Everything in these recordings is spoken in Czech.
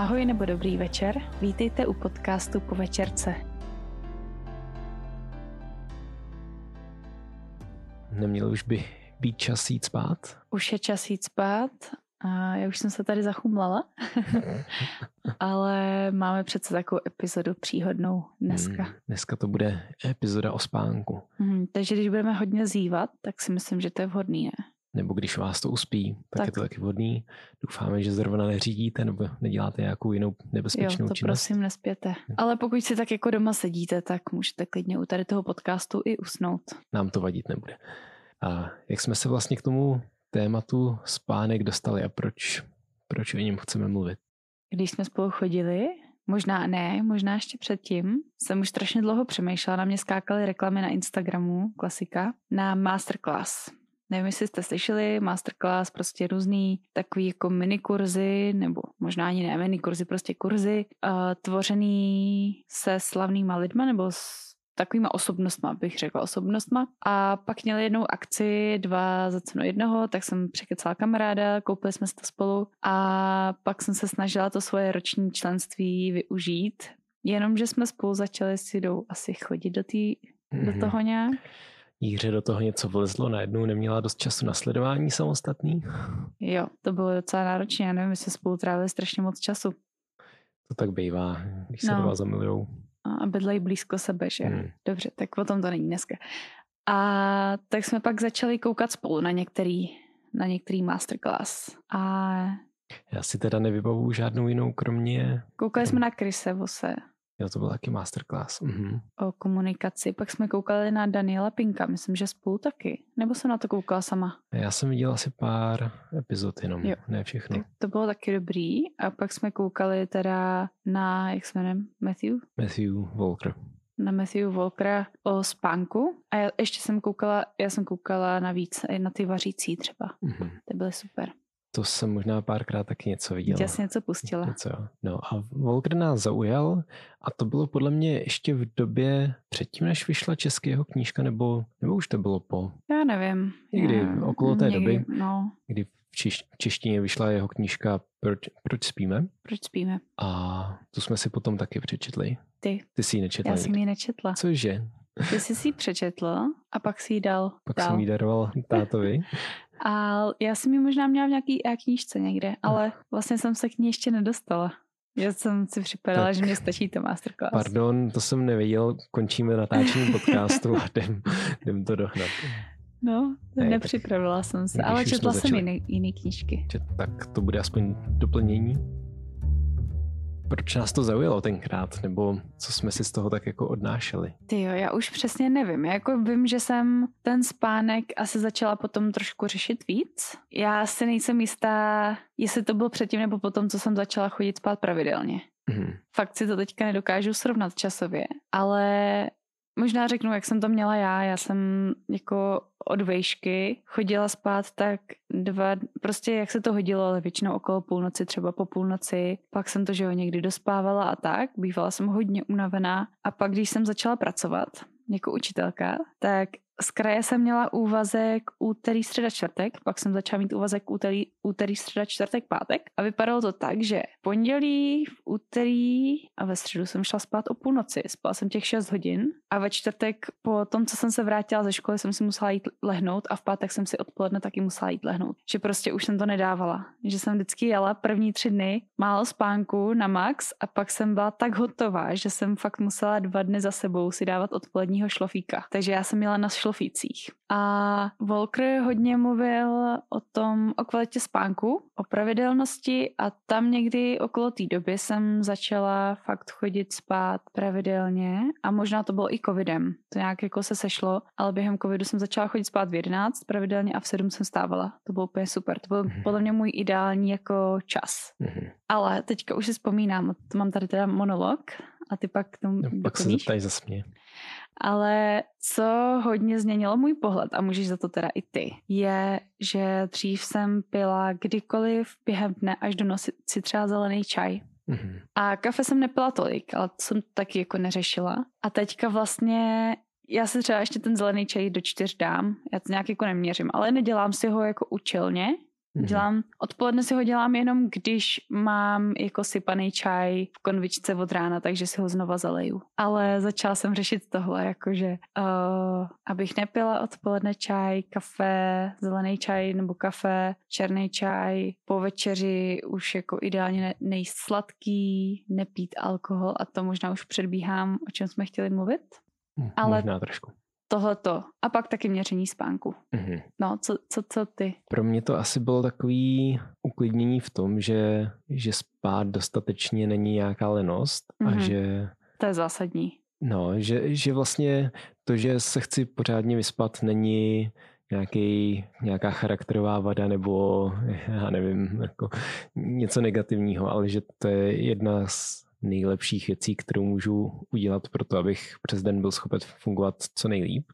Ahoj nebo dobrý večer, vítejte u podcastu Po večerce. Neměl už by být čas jít spát? Už je čas jít spát a já už jsem se tady zachumlala, ale máme přece takovou epizodu příhodnou dneska. Hmm, dneska to bude epizoda o spánku. Hmm, takže když budeme hodně zývat, tak si myslím, že to je vhodný, ne? Nebo když vás to uspí, tak, tak je to taky vhodný. Doufáme, že zrovna neřídíte nebo neděláte nějakou jinou nebezpečnou jo, to činnost. prosím nespěte. Ale pokud si tak jako doma sedíte, tak můžete klidně u tady toho podcastu i usnout. Nám to vadit nebude. A jak jsme se vlastně k tomu tématu spánek dostali a proč, proč o něm chceme mluvit? Když jsme spolu chodili, možná ne, možná ještě předtím, jsem už strašně dlouho přemýšlela, na mě skákaly reklamy na Instagramu, klasika, na masterclass Nevím, jestli jste slyšeli, masterclass, prostě různý takový jako mini kurzy, nebo možná ani ne mini kurzy, prostě kurzy, uh, tvořený se slavnýma lidma, nebo s takovýma osobnostma, bych řekla osobnostma. A pak měli jednou akci, dva za cenu jednoho, tak jsem překecala kamaráda, koupili jsme si to spolu a pak jsem se snažila to svoje roční členství využít. Jenomže jsme spolu začali si jdou asi chodit do, tý, mm-hmm. do mhm. toho nějak. Jíře do toho něco vlezlo, najednou neměla dost času na sledování samostatný. Jo, to bylo docela náročné, já nevím, my jsme spolu trávili strašně moc času. To tak bývá, když se no. dva zamilujou. A bydlejí blízko sebe, že? Hmm. Dobře, tak o tom to není dneska. A tak jsme pak začali koukat spolu na některý, na některý masterclass. A já si teda nevybavu žádnou jinou, kromě... Koukali jsme na Krise Vose. Jo, to byl taky masterclass. Mhm. O komunikaci. Pak jsme koukali na Daniela Pinka, myslím, že spolu taky. Nebo jsem na to koukala sama? Já jsem viděla asi pár epizod jenom, jo. ne všechno. Tak to bylo taky dobrý. A pak jsme koukali teda na, jak se jmenuje, Matthew? Matthew Walker. Na Matthew Walkera o spánku. A já ještě jsem koukala, já jsem koukala na víc, na ty vařící třeba. Mm-hmm. Ty byly super. To jsem možná párkrát taky něco viděl. Já jsem něco pustila. Něco, no a Volker nás zaujal a to bylo podle mě ještě v době předtím, než vyšla českého knížka, nebo, nebo už to bylo po? Já nevím. Někdy Já, okolo té někdy, doby, no. kdy v, čiš, v češtině vyšla jeho knížka Proč, Proč spíme? Proč spíme. A tu jsme si potom taky přečetli. Ty. Ty jsi ji nečetla. Já jsem ji nečetla. Cože? Ty jsi si ji přečetl a pak si ji dal. Pak dal. jsem ji daroval tátovi. A já jsem ji možná měla v nějaký knížce někde, ale vlastně jsem se k ní ještě nedostala. Já jsem si připadala, tak, že mě stačí to masterclass. Pardon, to jsem nevěděl, končíme natáčení podcastu a jdem, jdem to dohnat. No, ne, nepřipravila tak, jsem se, ale četla jsem jiný, jiný knížky. Tak to bude aspoň doplnění. Proč nás to zaujalo tenkrát, nebo co jsme si z toho tak jako odnášeli? Ty jo, já už přesně nevím. Já jako vím, že jsem ten spánek asi začala potom trošku řešit víc. Já si nejsem jistá, jestli to bylo předtím nebo potom, co jsem začala chodit spát pravidelně. Mm-hmm. Fakt si to teďka nedokážu srovnat časově, ale Možná řeknu, jak jsem to měla já. Já jsem jako od vejšky chodila spát tak dva, prostě jak se to hodilo, ale většinou okolo půlnoci, třeba po půlnoci. Pak jsem to, že jo, někdy dospávala a tak. Bývala jsem hodně unavená. A pak, když jsem začala pracovat jako učitelka, tak z kraje jsem měla úvazek úterý, středa, čtvrtek, pak jsem začala mít úvazek úterý, úterý, středa, čtvrtek, pátek a vypadalo to tak, že v pondělí, v úterý a ve středu jsem šla spát o půlnoci. Spala jsem těch 6 hodin a ve čtvrtek po tom, co jsem se vrátila ze školy, jsem si musela jít lehnout a v pátek jsem si odpoledne taky musela jít lehnout. Že prostě už jsem to nedávala. Že jsem vždycky jela první tři dny málo spánku na max a pak jsem byla tak hotová, že jsem fakt musela dva dny za sebou si dávat odpoledního šlofíka. Takže já jsem měla na šlo šlofících. A Volker hodně mluvil o tom, o kvalitě spánku, o pravidelnosti a tam někdy okolo té doby jsem začala fakt chodit spát pravidelně a možná to bylo i covidem. To nějak jako se sešlo, ale během covidu jsem začala chodit spát v 11 pravidelně a v 7 jsem stávala. To bylo úplně super. To byl mm-hmm. podle mě můj ideální jako čas. Mm-hmm. Ale teďka už si vzpomínám, to mám tady teda monolog a ty pak tomu no, Pak se zeptaj zase mě. Ale co hodně změnilo můj pohled, a můžeš za to teda i ty, je, že dřív jsem pila kdykoliv během dne až do noci si třeba zelený čaj. Mm-hmm. A kafe jsem nepila tolik, ale to jsem taky jako neřešila. A teďka vlastně já si třeba ještě ten zelený čaj do čtyř dám, já to nějak jako neměřím, ale nedělám si ho jako účelně, Mm-hmm. Dělám, odpoledne si ho dělám jenom, když mám jako sypaný čaj v konvičce od rána, takže si ho znova zaleju. Ale začala jsem řešit tohle, jakože uh, abych nepila odpoledne čaj, kafe, zelený čaj nebo kafe, černý čaj, po večeři už jako ideálně ne, nejst sladký, nepít alkohol a to možná už předbíhám, o čem jsme chtěli mluvit. Hm, Ale možná trošku tohleto. A pak taky měření spánku. Mm-hmm. No, co, co, co ty? Pro mě to asi bylo takový uklidnění v tom, že, že spát dostatečně není nějaká lenost mm-hmm. a mhm. že... To je zásadní. No, že, že vlastně to, že se chci pořádně vyspat, není nějaký, nějaká charakterová vada nebo já nevím, jako něco negativního, ale že to je jedna z nejlepších věcí, kterou můžu udělat pro to, abych přes den byl schopen fungovat co nejlíp.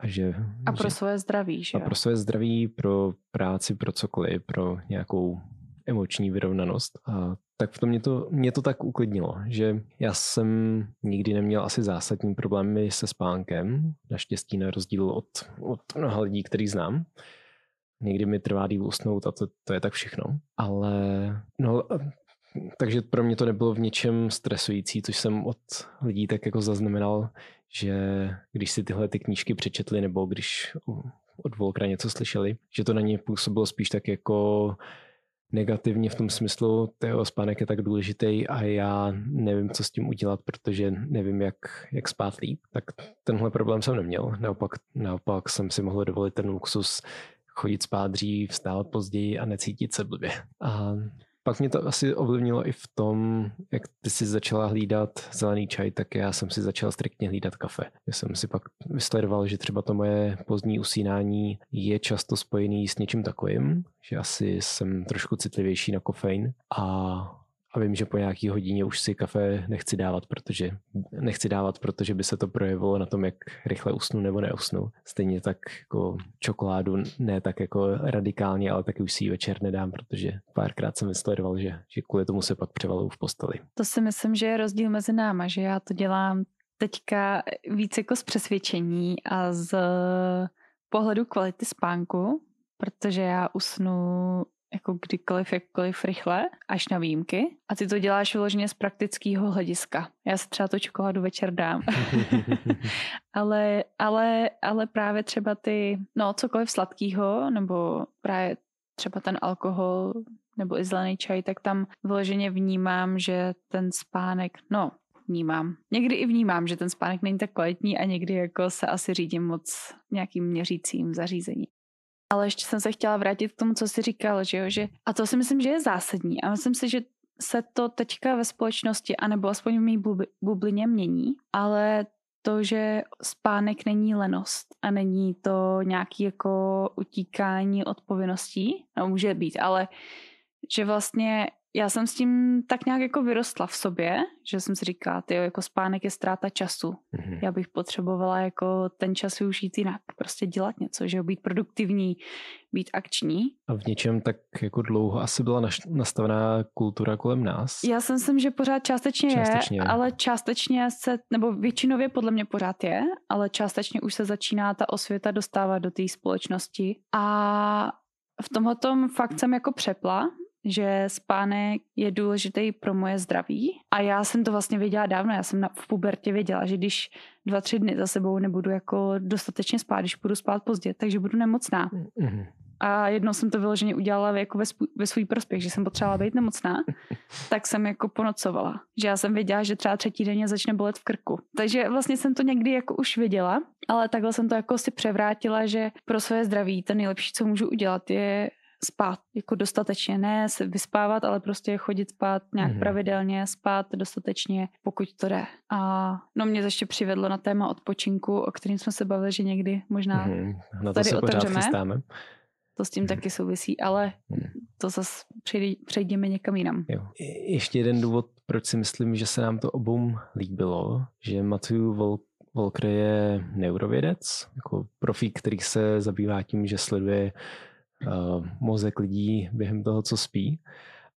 A, že, a pro že, svoje zdraví, že A pro svoje zdraví, pro práci, pro cokoliv, pro nějakou emoční vyrovnanost. A tak v tom mě to, mě to tak uklidnilo, že já jsem nikdy neměl asi zásadní problémy se spánkem, naštěstí na rozdíl od, od mnoha lidí, který znám. Někdy mi trvá díl usnout a to, to je tak všechno. Ale no, takže pro mě to nebylo v něčem stresující, což jsem od lidí tak jako zaznamenal, že když si tyhle ty knížky přečetli nebo když od Volkra něco slyšeli, že to na ně působilo spíš tak jako negativně v tom smyslu, jeho spánek je tak důležitý a já nevím, co s tím udělat, protože nevím, jak, jak spát líp. Tak tenhle problém jsem neměl. Naopak, naopak jsem si mohl dovolit ten luxus chodit spát dřív, vstávat později a necítit se blbě. A pak mě to asi ovlivnilo i v tom, jak ty jsi začala hlídat zelený čaj, tak já jsem si začal striktně hlídat kafe. Já jsem si pak vysledoval, že třeba to moje pozdní usínání je často spojený s něčím takovým, že asi jsem trošku citlivější na kofein a a vím, že po nějaký hodině už si kafe nechci dávat, protože nechci dávat, protože by se to projevilo na tom, jak rychle usnu nebo neusnu. Stejně tak jako čokoládu ne tak jako radikálně, ale taky už si ji večer nedám, protože párkrát jsem vysledoval, že, že kvůli tomu se pak převaluju v posteli. To si myslím, že je rozdíl mezi náma, že já to dělám teďka víc jako z přesvědčení a z pohledu kvality spánku, protože já usnu jako kdykoliv, jakkoliv rychle, až na výjimky. A ty to děláš vyloženě z praktického hlediska. Já si třeba to čokoládu večer dám. ale, ale, ale právě třeba ty, no cokoliv sladkého, nebo právě třeba ten alkohol, nebo i zelený čaj, tak tam vyloženě vnímám, že ten spánek, no, vnímám. Někdy i vnímám, že ten spánek není tak kvalitní a někdy jako se asi řídím moc nějakým měřícím zařízení. Ale ještě jsem se chtěla vrátit k tomu, co jsi říkal, že jo, že a to si myslím, že je zásadní. A myslím si, že se to teďka ve společnosti, anebo aspoň v mý bublině mění, ale to, že spánek není lenost a není to nějaký jako utíkání od povinností, no může být, ale že vlastně já jsem s tím tak nějak jako vyrostla v sobě, že jsem si říkala, ty jako spánek je ztráta času. Mm-hmm. Já bych potřebovala jako ten čas využít jinak, prostě dělat něco, že být produktivní, být akční. A v něčem tak jako dlouho asi byla nastavená kultura kolem nás? Já si myslím, že pořád částečně, částečně je, ale částečně se, nebo většinově podle mě pořád je, ale částečně už se začíná ta osvěta dostávat do té společnosti. A v tomhle fakt jsem jako přepla, že spánek je důležitý pro moje zdraví. A já jsem to vlastně věděla dávno, já jsem na, v pubertě věděla, že když dva, tři dny za sebou nebudu jako dostatečně spát, když budu spát pozdě, takže budu nemocná. Mm-hmm. A jednou jsem to vyloženě udělala jako ve, svůj, ve svůj prospěch, že jsem potřebovala být nemocná, tak jsem jako ponocovala. Že já jsem věděla, že třeba třetí den začne bolet v krku. Takže vlastně jsem to někdy jako už věděla, ale takhle jsem to jako si převrátila, že pro své zdraví to nejlepší, co můžu udělat, je spát jako dostatečně, ne se vyspávat, ale prostě chodit spát nějak mm-hmm. pravidelně, spát dostatečně, pokud to jde. A no mě ještě přivedlo na téma odpočinku, o kterým jsme se bavili, že někdy možná mm-hmm. na to tady se otevřeme. Chystáme. To s tím mm-hmm. taky souvisí, ale mm-hmm. to zase přejdeme někam jinam. Jo. Ještě jeden důvod, proč si myslím, že se nám to obou líbilo, že Matthew Vol- Volker je neurovědec, jako profík, který se zabývá tím, že sleduje uh, mozek lidí během toho, co spí.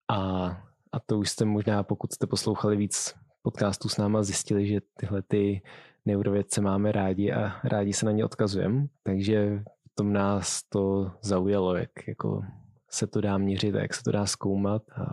A, a to už jste možná, pokud jste poslouchali víc podcastů s náma, zjistili, že tyhle ty neurovědce máme rádi a rádi se na ně odkazujeme. Takže v tom nás to zaujalo, jak jako se to dá měřit a jak se to dá zkoumat a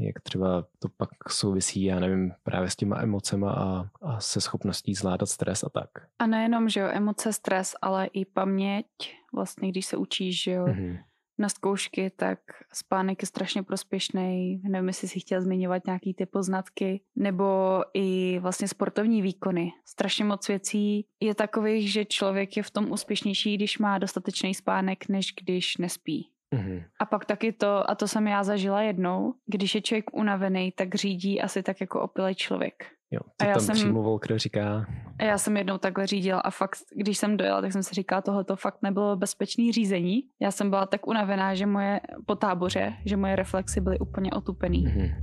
jak třeba to pak souvisí, já nevím, právě s těma emocema a, a se schopností zvládat stres a tak. A nejenom, že jo, emoce, stres, ale i paměť, vlastně když se učíš, že jo, mm-hmm. na zkoušky, tak spánek je strašně prospěšný. Nevím, jestli si chtěl zmiňovat nějaký ty poznatky, nebo i vlastně sportovní výkony. Strašně moc věcí je takových, že člověk je v tom úspěšnější, když má dostatečný spánek, než když nespí. Mm-hmm. A pak taky to, a to jsem já zažila jednou, když je člověk unavený, tak řídí asi tak jako opilej člověk. Jo, to a já tam jsem, přímo Volker říká. A já jsem jednou takhle řídila a fakt, když jsem dojela, tak jsem si říkala, tohle to fakt nebylo bezpečný řízení. Já jsem byla tak unavená, že moje po táboře, že moje reflexy byly úplně otupený. Mm-hmm.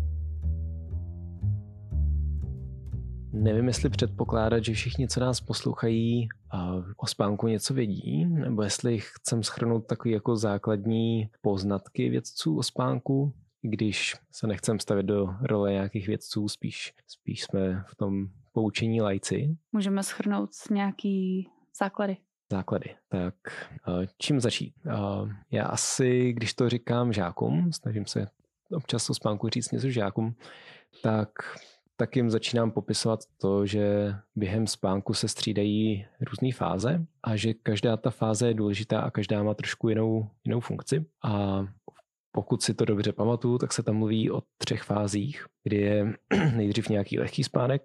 Nevím, jestli předpokládat, že všichni, co nás poslouchají, o spánku něco vědí, nebo jestli chcem schrnout takový jako základní poznatky vědců o spánku, když se nechcem stavit do role nějakých vědců, spíš, spíš jsme v tom poučení lajci. Můžeme schrnout nějaký základy. Základy. Tak čím začít? Já asi, když to říkám žákům, snažím se občas o spánku říct něco žákům, tak tak jim začínám popisovat to, že během spánku se střídají různé fáze a že každá ta fáze je důležitá a každá má trošku jinou, jinou funkci. A pokud si to dobře pamatuju, tak se tam mluví o třech fázích, kdy je nejdřív nějaký lehký spánek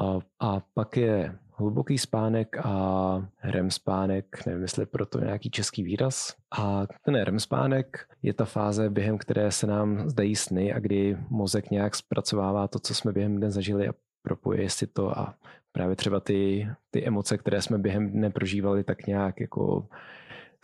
a, a pak je hluboký spánek a REM spánek, nevím, jestli proto nějaký český výraz. A ten REM spánek je ta fáze, během které se nám zdají sny a kdy mozek nějak zpracovává to, co jsme během dne zažili a propoje si to a právě třeba ty, ty emoce, které jsme během dne prožívali, tak nějak jako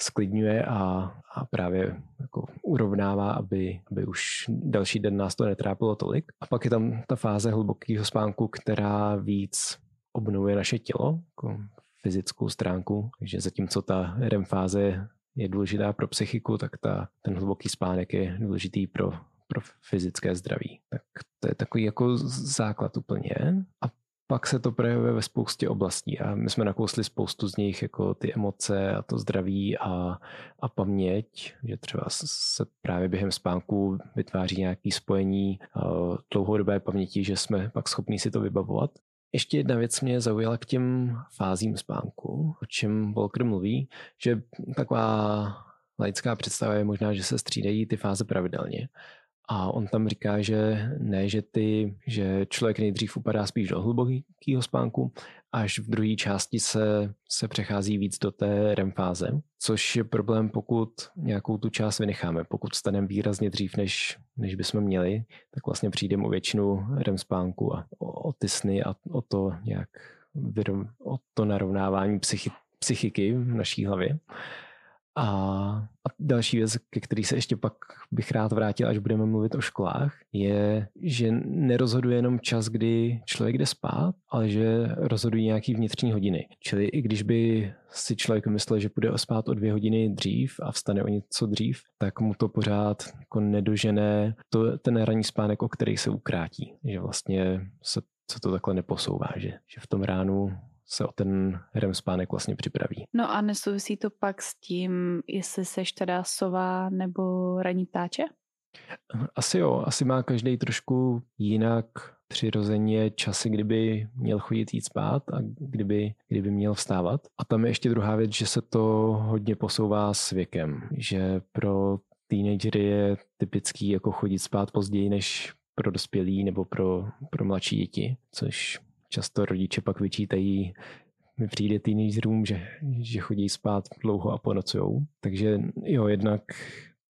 sklidňuje a, a právě jako urovnává, aby, aby už další den nás to netrápilo tolik. A pak je tam ta fáze hlubokého spánku, která víc obnovuje naše tělo, jako fyzickou stránku, takže zatímco ta REM fáze je důležitá pro psychiku, tak ta, ten hluboký spánek je důležitý pro, pro fyzické zdraví. Tak to je takový jako základ úplně. A pak se to projevuje ve spoustě oblastí a my jsme nakousli spoustu z nich, jako ty emoce a to zdraví a, a paměť, že třeba se právě během spánku vytváří nějaké spojení uh, dlouhodobé paměti, že jsme pak schopni si to vybavovat. Ještě jedna věc mě zaujala k těm fázím spánku, o čem Volker mluví, že taková laická představa je možná, že se střídají ty fáze pravidelně. A on tam říká, že ne, že, ty, že člověk nejdřív upadá spíš do hlubokého spánku, až v druhé části se, se přechází víc do té REM fáze, což je problém, pokud nějakou tu část vynecháme. Pokud staneme výrazně dřív, než, než bychom měli, tak vlastně přijdeme o většinu REM spánku a o, o ty sny a o to nějak o to narovnávání psychi, psychiky v naší hlavě. A, a další věc, ke který se ještě pak bych rád vrátil, až budeme mluvit o školách, je, že nerozhoduje jenom čas, kdy člověk jde spát, ale že rozhodují nějaký vnitřní hodiny. Čili i když by si člověk myslel, že půjde spát o dvě hodiny dřív a vstane o něco dřív, tak mu to pořád jako nedožené to, ten ranní spánek, o který se ukrátí. Že vlastně se, se to takhle neposouvá, že, že v tom ránu se o ten REM spánek vlastně připraví. No a nesouvisí to pak s tím, jestli seš teda sova nebo ranní ptáče? Asi jo, asi má každý trošku jinak přirozeně časy, kdyby měl chodit jít spát a kdyby, kdyby měl vstávat. A tam je ještě druhá věc, že se to hodně posouvá s věkem, že pro teenagery je typický jako chodit spát později než pro dospělí nebo pro, pro mladší děti, což často rodiče pak vyčítají, mi přijde teenagerům, že, že chodí spát dlouho a ponocujou. Takže jo, jednak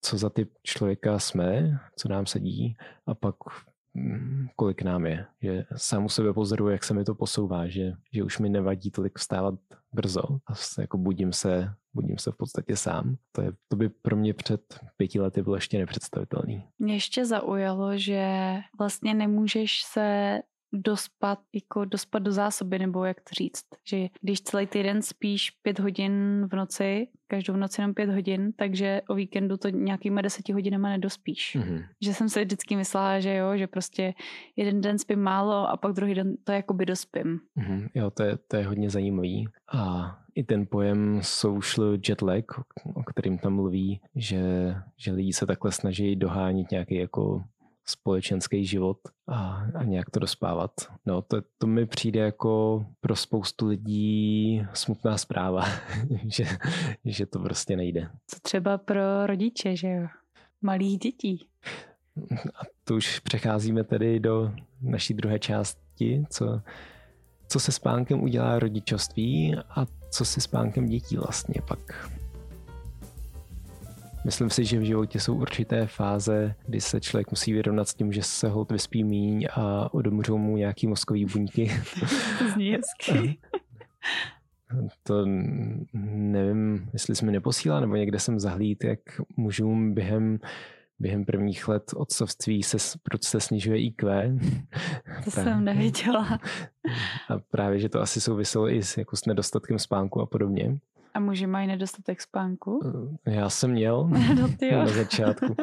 co za typ člověka jsme, co nám sedí a pak mm, kolik nám je. Že sám u sebe pozoruju, jak se mi to posouvá, že, že už mi nevadí tolik vstávat brzo a jako budím se, budím se v podstatě sám. To, je, to by pro mě před pěti lety bylo ještě nepředstavitelný. Mě ještě zaujalo, že vlastně nemůžeš se dospat, jako dospat do zásoby, nebo jak to říct, že když celý týden spíš pět hodin v noci, každou noc jenom pět hodin, takže o víkendu to nějakýma deseti hodinama nedospíš. Mm-hmm. Že jsem si vždycky myslela, že jo, že prostě jeden den spím málo a pak druhý den to jakoby dospím. Mm-hmm. Jo, to je, to je hodně zajímavý. A i ten pojem social jet lag, o kterým tam mluví, že, že lidi se takhle snaží dohánit nějaký jako společenský život a, a nějak to dospávat. No, to, to mi přijde jako pro spoustu lidí smutná zpráva, že, že to prostě nejde. Co třeba pro rodiče, že jo? Malých dětí. A tu už přecházíme tedy do naší druhé části, co, co se spánkem udělá rodičovství a co se spánkem dětí vlastně pak. Myslím si, že v životě jsou určité fáze, kdy se člověk musí vyrovnat s tím, že se hod vyspí míň a odumřou mu nějaký mozkový buňky. to zní hezky. To nevím, jestli jsme neposílá, nebo někde jsem zahlíd, jak mužům během během prvních let otcovství se, proč se snižuje IQ. To právě, jsem neviděla. A právě, že to asi souviselo i s, jako s nedostatkem spánku a podobně. A muži mají nedostatek spánku? Eh, já jsem měl no, na začátku.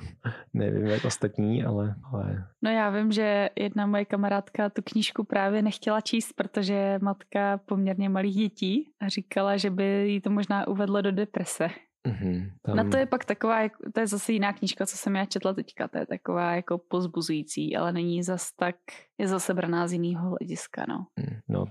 Nevím, jak ostatní, ale, ale... No já vím, že jedna moje kamarádka tu knížku právě nechtěla číst, protože je matka poměrně malých dětí a říkala, že by jí to možná uvedlo do deprese. Mm-hmm, tam... Na to je pak taková, to je zase jiná knížka, co jsem já četla teďka, to je taková jako pozbuzující, ale není zas tak, je zase braná z jiného hlediska, no. Mm, no,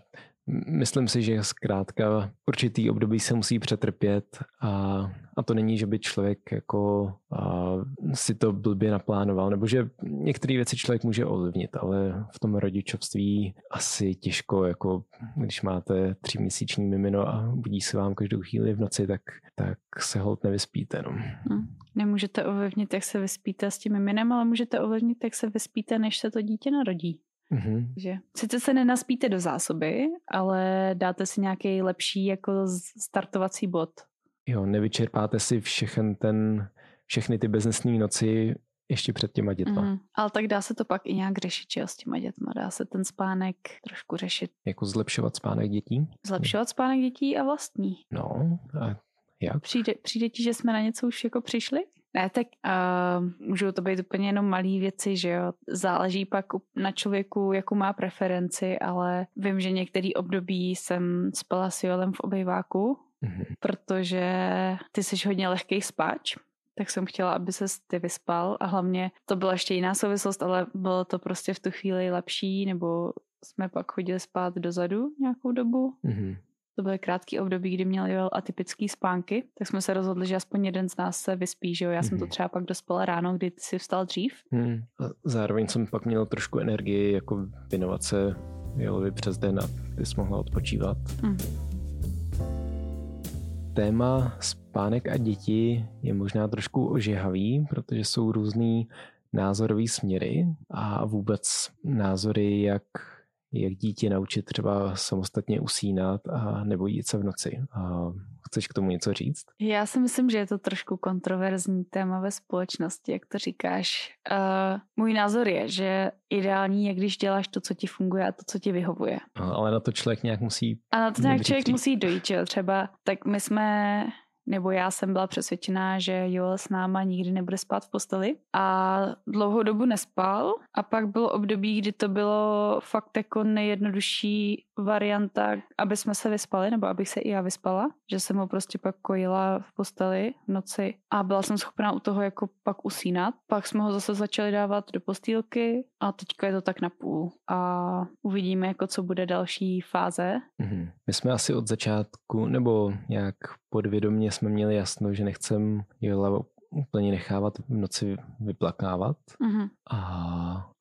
Myslím si, že zkrátka určitý období se musí přetrpět a, a to není, že by člověk jako a, si to blbě naplánoval, nebo že některé věci člověk může ovlivnit, ale v tom rodičovství asi těžko, jako když máte tříměsíční mimino a budí se vám každou chvíli v noci, tak, tak se hold nevyspíte. No. Hmm. Nemůžete ovlivnit, jak se vyspíte s tím miminem, ale můžete ovlivnit, jak se vyspíte, než se to dítě narodí. Mm-hmm. Že sice se nenaspíte do zásoby, ale dáte si nějaký lepší jako startovací bod. Jo, nevyčerpáte si všechen ten, všechny ty beznesné noci ještě před těma dětma. Mm, ale tak dá se to pak i nějak řešit, že s těma dětma. Dá se ten spánek trošku řešit. Jako zlepšovat spánek dětí? Zlepšovat spánek dětí a vlastní. No, a jak? Přijde, přijde ti, že jsme na něco už jako přišli? Ne, tak uh, můžou to být úplně jenom malé věci, že jo. Záleží pak na člověku, jakou má preferenci, ale vím, že některý období jsem spala s Joelem v obejváku, mm-hmm. protože ty jsi hodně lehký spáč, tak jsem chtěla, aby se ty vyspal a hlavně to byla ještě jiná souvislost, ale bylo to prostě v tu chvíli lepší, nebo jsme pak chodili spát dozadu nějakou dobu. Mm-hmm to byly krátký období, kdy měl Joel atypický spánky, tak jsme se rozhodli, že aspoň jeden z nás se vyspí, že jo. Já mm-hmm. jsem to mhm. třeba pak dospala ráno, kdy ty jsi vstal dřív. Mm. A zároveň jsem pak měl trošku energii, jako věnovat se Joelovi přes den a ty jsi mohla odpočívat. Mm. Téma spánek a děti je možná trošku ožehavý, protože jsou různý názorový směry a vůbec názory, jak jak dítě naučit třeba samostatně usínat a nebo jít se v noci. A chceš k tomu něco říct? Já si myslím, že je to trošku kontroverzní téma ve společnosti, jak to říkáš. Uh, můj názor je, že ideální je, když děláš to, co ti funguje a to, co ti vyhovuje. Ale na to člověk nějak musí... A na to nějak člověk musí dojít, že jo? Třeba, tak my jsme nebo já jsem byla přesvědčená, že Joel s náma nikdy nebude spát v posteli a dlouhou dobu nespal a pak bylo období, kdy to bylo fakt jako nejjednodušší varianta, aby jsme se vyspali, nebo abych se i já vyspala, že jsem ho prostě pak kojila v posteli v noci a byla jsem schopná u toho jako pak usínat. Pak jsme ho zase začali dávat do postýlky a teďka je to tak na půl a uvidíme, jako co bude další fáze. Mm-hmm. My jsme asi od začátku, nebo nějak podvědomě jsme měli jasno, že nechcem Jola úplně nechávat v noci vyplakávat. Mm-hmm. A,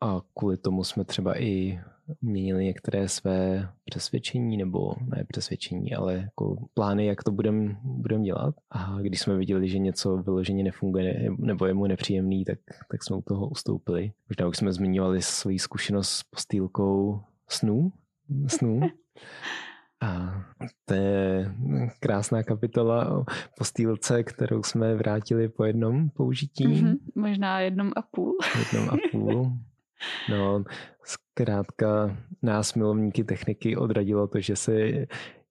a kvůli tomu jsme třeba i měnili některé své přesvědčení, nebo ne přesvědčení, ale jako plány, jak to budeme budem dělat. A když jsme viděli, že něco vyloženě nefunguje nebo je mu nepříjemný, tak, tak jsme u toho ustoupili. Možná už jsme zmiňovali svoji zkušenost s postýlkou snů. snů. A to je krásná kapitola o postýlce, kterou jsme vrátili po jednom použití. Mm-hmm, možná jednom a půl. jednom a půl. No, zkrátka nás milovníky techniky odradilo to, že se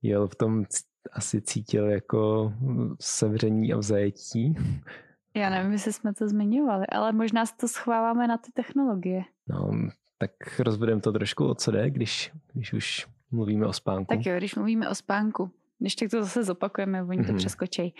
jel v tom asi cítil jako sevření a vzajetí. Já nevím, jestli jsme to zmiňovali, ale možná se to schováváme na ty technologie. No, tak rozvedeme to trošku, o co jde, když, když už mluvíme o spánku. Tak jo, když mluvíme o spánku. Když tak to zase zopakujeme, oni mm-hmm. to mhm. přeskočí.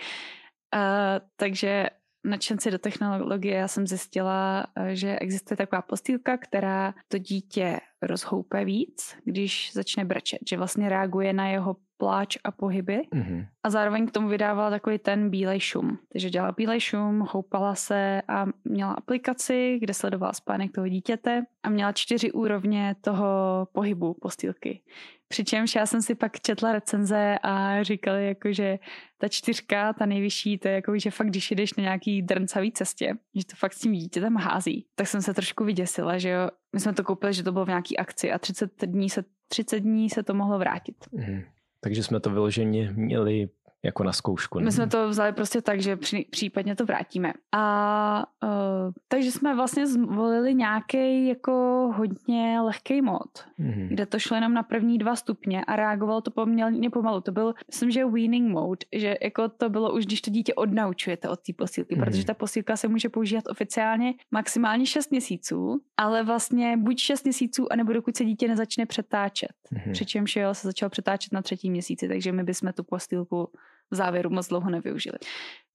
Uh, takže nadšenci do technologie, já jsem zjistila, že existuje taková postýlka, která to dítě rozhoupe víc, když začne brečet, že vlastně reaguje na jeho pláč a pohyby mm-hmm. a zároveň k tomu vydávala takový ten bílej šum. Takže dělala bílej šum, houpala se a měla aplikaci, kde sledovala spánek toho dítěte a měla čtyři úrovně toho pohybu postýlky. Přičemž já jsem si pak četla recenze a říkali jako, že ta čtyřka, ta nejvyšší, to je jako, že fakt, když jdeš na nějaký drncavý cestě, že to fakt s tím dítětem hází, tak jsem se trošku vyděsila, že jo. My jsme to koupili, že to bylo v nějaký akci a 30 dní se, 30 dní se to mohlo vrátit. Mm. Takže jsme to vyloženě měli jako na zkoušku. Ne? My jsme to vzali prostě tak, že při, případně to vrátíme. A uh, takže jsme vlastně zvolili nějaký jako hodně lehký mod, mm-hmm. kde to šlo jenom na první dva stupně a reagovalo to poměrně pomalu. To byl, myslím, že weaning mode, že jako to bylo už, když to dítě odnaučujete od té posílky, mm-hmm. protože ta posílka se může používat oficiálně maximálně 6 měsíců, ale vlastně buď 6 měsíců, anebo dokud se dítě nezačne přetáčet. Mm-hmm. Přičemž jo, se začal přetáčet na třetí měsíci, takže my bychom tu postýlku v závěru moc dlouho nevyužili.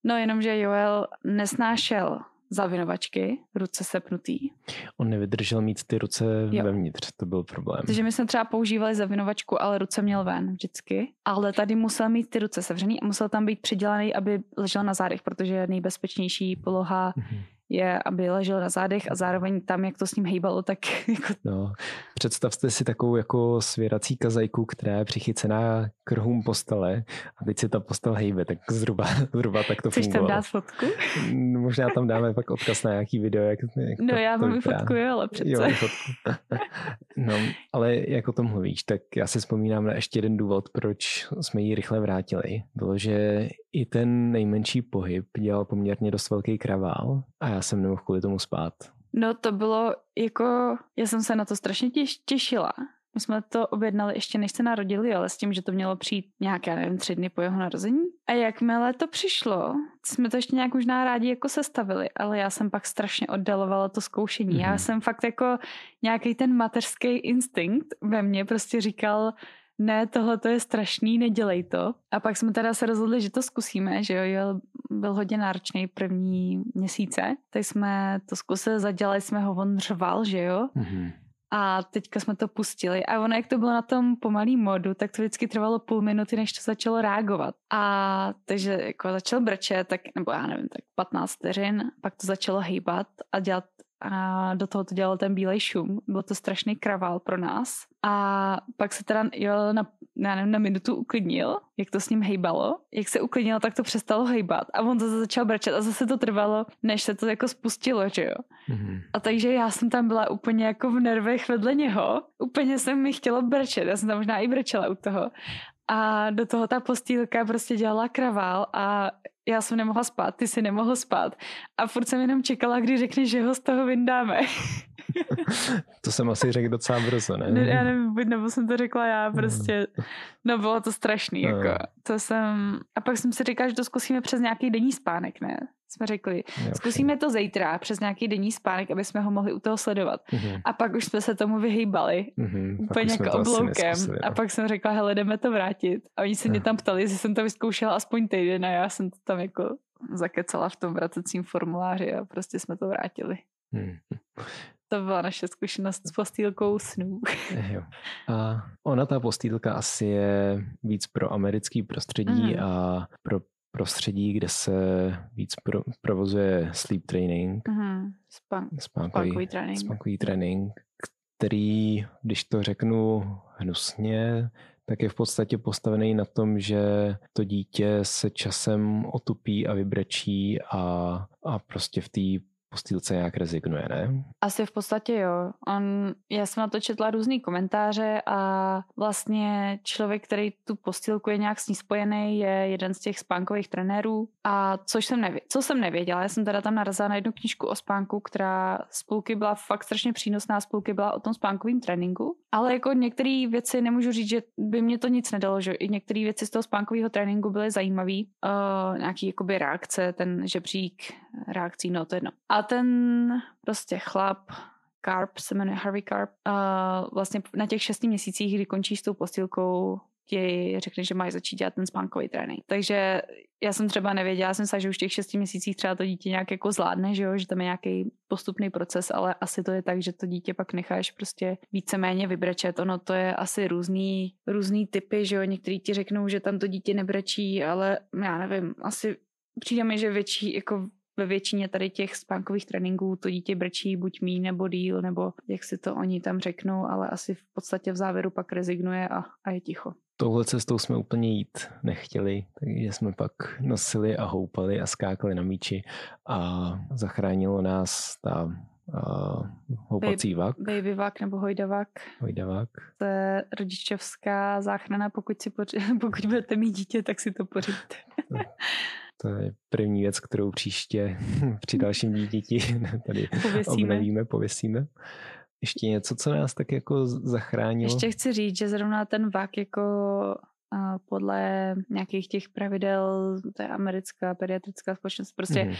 No jenomže Joel nesnášel zavinovačky, ruce sepnutý. On nevydržel mít ty ruce jo. vevnitř, to byl problém. Takže my jsme třeba používali zavinovačku, ale ruce měl ven vždycky. Ale tady musel mít ty ruce sevřený a musel tam být přidělaný, aby ležel na zádech, protože nejbezpečnější poloha mm-hmm je, aby ležel na zádech a zároveň tam, jak to s ním hejbalo, tak jako... No, představte si takovou jako svěrací kazajku, která je přichycená k rohům postele a teď si ta postel hejbe, tak zhruba, zhruba tak to Chceš fungovalo. tam dát fotku? Možná tam dáme pak odkaz na nějaký video, jak, jak No to, já mám fotku, jo, ale přece. Jo, fotku. no, ale jak o tom mluvíš, tak já si vzpomínám na ještě jeden důvod, proč jsme ji rychle vrátili. Bylo, že i ten nejmenší pohyb dělal poměrně dost velký kravál a já jsem nemohl kvůli tomu spát. No to bylo jako, já jsem se na to strašně těš, těšila. My jsme to objednali ještě než se narodili, ale s tím, že to mělo přijít nějaké, nevím, tři dny po jeho narození. A jakmile to přišlo, jsme to ještě nějak možná rádi jako sestavili, ale já jsem pak strašně oddalovala to zkoušení. Mm-hmm. Já mhm. jsem fakt jako nějaký ten mateřský instinkt ve mně prostě říkal, ne, tohle to je strašný, nedělej to. A pak jsme teda se rozhodli, že to zkusíme, že jo, jo byl hodně náročný první měsíce, tak jsme to zkusili, zadělali jsme ho, on řval, že jo. Mm-hmm. A teďka jsme to pustili. A ono, jak to bylo na tom pomalý modu, tak to vždycky trvalo půl minuty, než to začalo reagovat. A takže jako začal brčet, tak, nebo já nevím, tak 15 vteřin, pak to začalo hýbat a dělat a do toho to dělal ten bílej šum. Byl to strašný kravál pro nás. A pak se teda jo, na, já nevím, na minutu uklidnil, jak to s ním hejbalo. Jak se uklidnil, tak to přestalo hejbat. A on zase začal brečet a zase to trvalo, než se to jako spustilo, že jo. Mm-hmm. A takže já jsem tam byla úplně jako v nervech vedle něho. Úplně jsem mi chtěla brečet. Já jsem tam možná i brečela u toho. A do toho ta postýlka prostě dělala kravál a já jsem nemohla spát, ty si nemohl spát. A furt jsem jenom čekala, kdy řekne, že ho z toho vyndáme. to jsem asi řekl docela brzo, ne? ne já nevím, nebo jsem to řekla já, prostě, no bylo to strašný, no. jako, to jsem, a pak jsem si říkala, že to zkusíme přes nějaký denní spánek, ne? Jsme řekli, jo, zkusíme to zítra přes nějaký denní spánek, aby jsme ho mohli u toho sledovat. Mm-hmm. A pak už jsme se tomu vyhýbali, mm-hmm. úplně jako obloukem. A pak jsem řekla, hele, jdeme to vrátit. A oni se mě tam ptali, jestli jsem to vyzkoušela aspoň týden a já jsem to tam jako zakecala v tom vracecím formuláři a prostě jsme to vrátili. Mm. To byla naše zkušenost s postýlkou snů. Jo. A ona ta postýlka asi je víc pro americký prostředí mm. a pro prostředí, kde se víc pro, provozuje sleep training, mm. Span, spánkový, spánkový trénink. spánkový trénink, který, když to řeknu hnusně, tak je v podstatě postavený na tom, že to dítě se časem otupí a vybrečí a, a prostě v té postýlce nějak rezignuje, ne? Asi v podstatě jo. On, já jsem na to četla různý komentáře a vlastně člověk, který tu postýlku je nějak s ní spojený, je jeden z těch spánkových trenérů. A což jsem nevěděla, co jsem nevěděla, já jsem teda tam narazila na jednu knížku o spánku, která spolky byla fakt strašně přínosná, spolky byla o tom spánkovém tréninku, ale jako některé věci nemůžu říct, že by mě to nic nedalo, že i některé věci z toho spánkového tréninku byly zajímavé, uh, nějaký jakoby reakce, ten žebřík reakcí, no to jedno. A ten prostě chlap, Carp, se jmenuje Harvey Carp, uh, vlastně na těch šesti měsících, kdy končíš s tou postilkou, ti řekne, že mají začít dělat ten spánkový trénink. Takže já jsem třeba nevěděla, jsem se, že už v těch šesti měsících třeba to dítě nějak jako zvládne, že jo, že tam je nějaký postupný proces, ale asi to je tak, že to dítě pak necháš prostě víceméně vybrečet. Ono to je asi různý, různý typy, že jo, některý ti řeknou, že tam to dítě nebrečí, ale já nevím, asi přijde mi, že větší, jako ve většině tady těch spánkových tréninků to dítě brčí buď mí nebo díl, nebo jak si to oni tam řeknou, ale asi v podstatě v závěru pak rezignuje a, a je ticho. Touhle cestou jsme úplně jít nechtěli, takže jsme pak nosili a houpali a skákali na míči a zachránilo nás ta uh, houpací vak. Baby vak nebo hojdavak. Hojdavak. To je rodičovská záchrana, pokud, si poři- pokud budete mít dítě, tak si to pořiďte. To je první věc, kterou příště při dalším dítěti tady pověsíme. obnovíme, pověsíme. Ještě něco, co nás tak jako zachránilo? Ještě chci říct, že zrovna ten vak jako podle nějakých těch pravidel, to je americká pediatrická společnost, prostě mm-hmm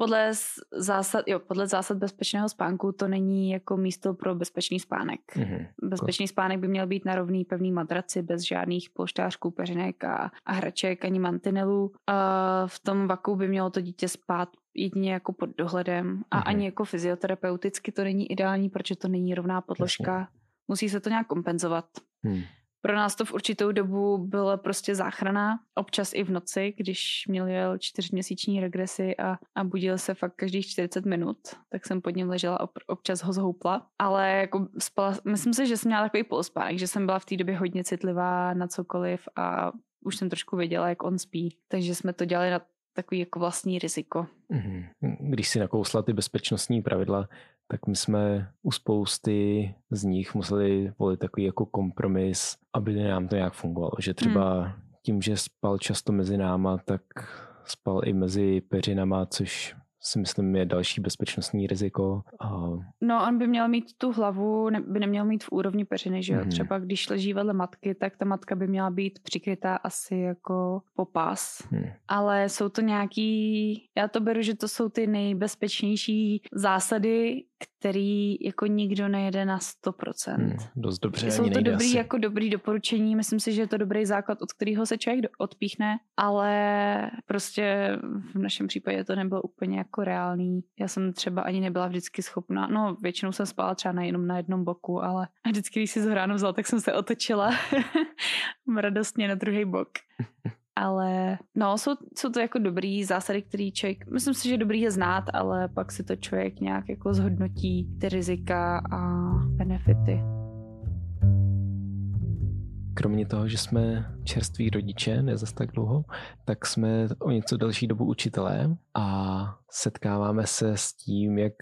podle zásad, jo, podle zásad bezpečného spánku to není jako místo pro bezpečný spánek. Mm-hmm. Bezpečný spánek by měl být na rovný pevný madraci bez žádných polštářků, peřinek a, a hraček ani mantinelů. A v tom vaku by mělo to dítě spát jedině jako pod dohledem a mm-hmm. ani jako fyzioterapeuticky to není ideální, protože to není rovná podložka. Jasně. Musí se to nějak kompenzovat. Hmm. Pro nás to v určitou dobu byla prostě záchrana, občas i v noci, když měl čtyřměsíční regresy a, a budil se fakt každých 40 minut, tak jsem pod ním ležela, občas ho zhoupla, ale jako spala, myslím si, že jsem měla takový polospánek, že jsem byla v té době hodně citlivá na cokoliv a už jsem trošku věděla, jak on spí, takže jsme to dělali na takový jako vlastní riziko. Mhm. Když si nakousla ty bezpečnostní pravidla, tak my jsme u spousty z nich museli volit takový jako kompromis, aby nám to nějak fungovalo. Že třeba hmm. tím, že spal často mezi náma, tak spal i mezi peřinama, což si myslím je další bezpečnostní riziko. A... No on by měl mít tu hlavu, ne, by neměl mít v úrovni peřiny, že jo? Mm-hmm. Třeba když leží vedle matky, tak ta matka by měla být přikrytá asi jako popás. Mm. Ale jsou to nějaký, já to beru, že to jsou ty nejbezpečnější zásady, který jako nikdo nejede na 100%. Hmm, dost dobře. Jsou to dobrý, asi. jako dobrý doporučení, myslím si, že je to dobrý základ, od kterého se člověk odpíchne, ale prostě v našem případě to nebylo úplně jako reálný. Já jsem třeba ani nebyla vždycky schopná, no většinou jsem spala třeba na jenom na jednom boku, ale vždycky, když si z ráno vzal, tak jsem se otočila radostně na druhý bok. ale no, jsou, jsou to jako dobrý zásady, který člověk, myslím si, že dobrý je znát, ale pak si to člověk nějak jako zhodnotí ty rizika a benefity. Kromě toho, že jsme čerství rodiče, ne zas tak dlouho, tak jsme o něco další dobu učitelé a setkáváme se s tím, jak